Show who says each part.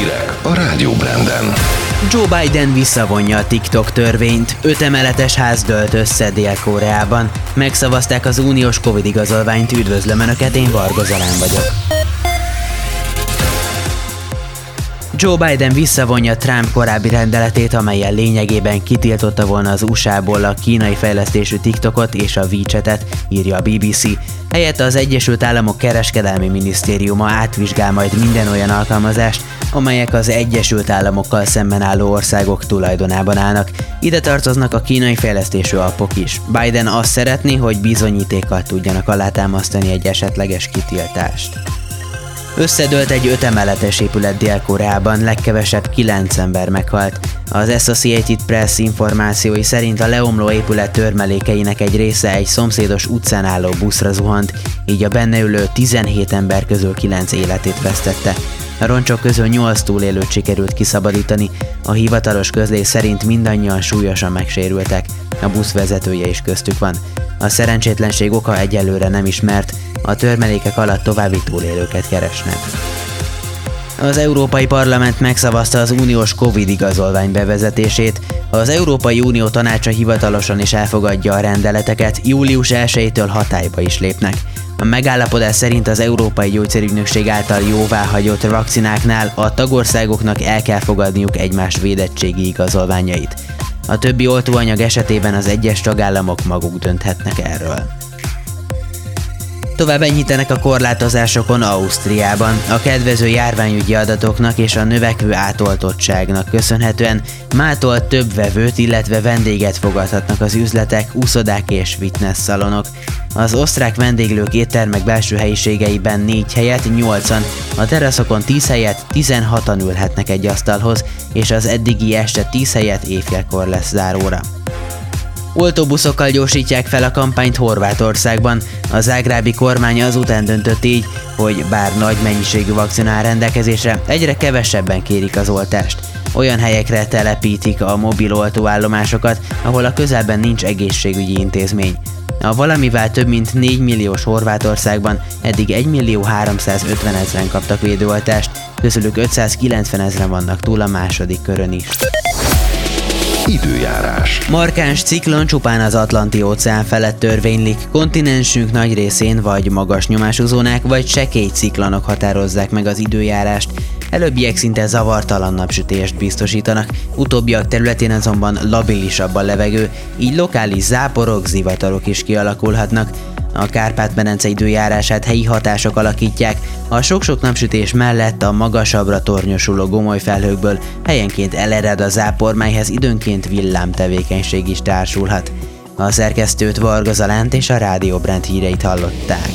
Speaker 1: Hírek a Rádió Branden.
Speaker 2: Joe Biden visszavonja a TikTok törvényt, öt emeletes ház dölt össze Dél-Koreában. Megszavazták az uniós Covid igazolványt, üdvözlöm Önöket, én Varga Zalán vagyok. Joe Biden visszavonja Trump korábbi rendeletét, amelyen lényegében kitiltotta volna az USA-ból a kínai fejlesztésű TikTokot és a WeChat-et, írja a BBC. Helyette az Egyesült Államok Kereskedelmi Minisztériuma átvizsgál majd minden olyan alkalmazást, amelyek az Egyesült Államokkal szemben álló országok tulajdonában állnak. Ide tartoznak a kínai fejlesztésű appok is. Biden azt szeretné, hogy bizonyítékkal tudjanak alátámasztani egy esetleges kitiltást. Összedőlt egy ötemeletes épület Dél-Koreában, legkevesebb kilenc ember meghalt. Az Associated Press információi szerint a leomló épület törmelékeinek egy része egy szomszédos utcán álló buszra zuhant, így a benne ülő 17 ember közül 9 életét vesztette. A roncsok közül 8 túlélőt sikerült kiszabadítani, a hivatalos közlés szerint mindannyian súlyosan megsérültek, a busz vezetője is köztük van. A szerencsétlenség oka egyelőre nem ismert, a törmelékek alatt további túlélőket keresnek. Az Európai Parlament megszavazta az uniós Covid igazolvány bevezetését, az Európai Unió tanácsa hivatalosan is elfogadja a rendeleteket, július 1-től hatályba is lépnek. A megállapodás szerint az Európai Gyógyszerügynökség által jóváhagyott vakcináknál a tagországoknak el kell fogadniuk egymás védettségi igazolványait. A többi oltóanyag esetében az egyes tagállamok maguk dönthetnek erről. Tovább enyhítenek a korlátozásokon Ausztriában. A kedvező járványügyi adatoknak és a növekvő átoltottságnak köszönhetően mától több vevőt, illetve vendéget fogadhatnak az üzletek, úszodák és fitness szalonok. Az osztrák vendéglők éttermek belső helyiségeiben 4 helyet 8-an, a teraszokon 10 helyet 16-an ülhetnek egy asztalhoz, és az eddigi este 10 helyet évkelkor lesz záróra. Oltóbuszokkal gyorsítják fel a kampányt Horvátországban. A zágrábi kormány azután döntött így, hogy bár nagy mennyiségű vakcina áll rendelkezésre, egyre kevesebben kérik az oltást. Olyan helyekre telepítik a mobil oltóállomásokat, ahol a közelben nincs egészségügyi intézmény. A valamivel több mint 4 milliós Horvátországban eddig 1 millió 350 ezeren kaptak védőoltást, közülük 590 ezeren vannak túl a második körön is.
Speaker 1: Időjárás.
Speaker 2: Markáns ciklon csupán az Atlanti óceán felett törvénylik, kontinensünk nagy részén vagy magas nyomású zónák, vagy sekély ciklonok határozzák meg az időjárást. Előbbiek szinte zavartalan napsütést biztosítanak, utóbbiak területén azonban labilisabb a levegő, így lokális záporok, zivatarok is kialakulhatnak. A Kárpát-medence időjárását helyi hatások alakítják, a sok-sok napsütés mellett a magasabbra tornyosuló gomoly felhőkből helyenként elered a zápor, melyhez időnként villámtevékenység is társulhat. A szerkesztőt Varga Zalánt és a Rádió Brand híreit hallották.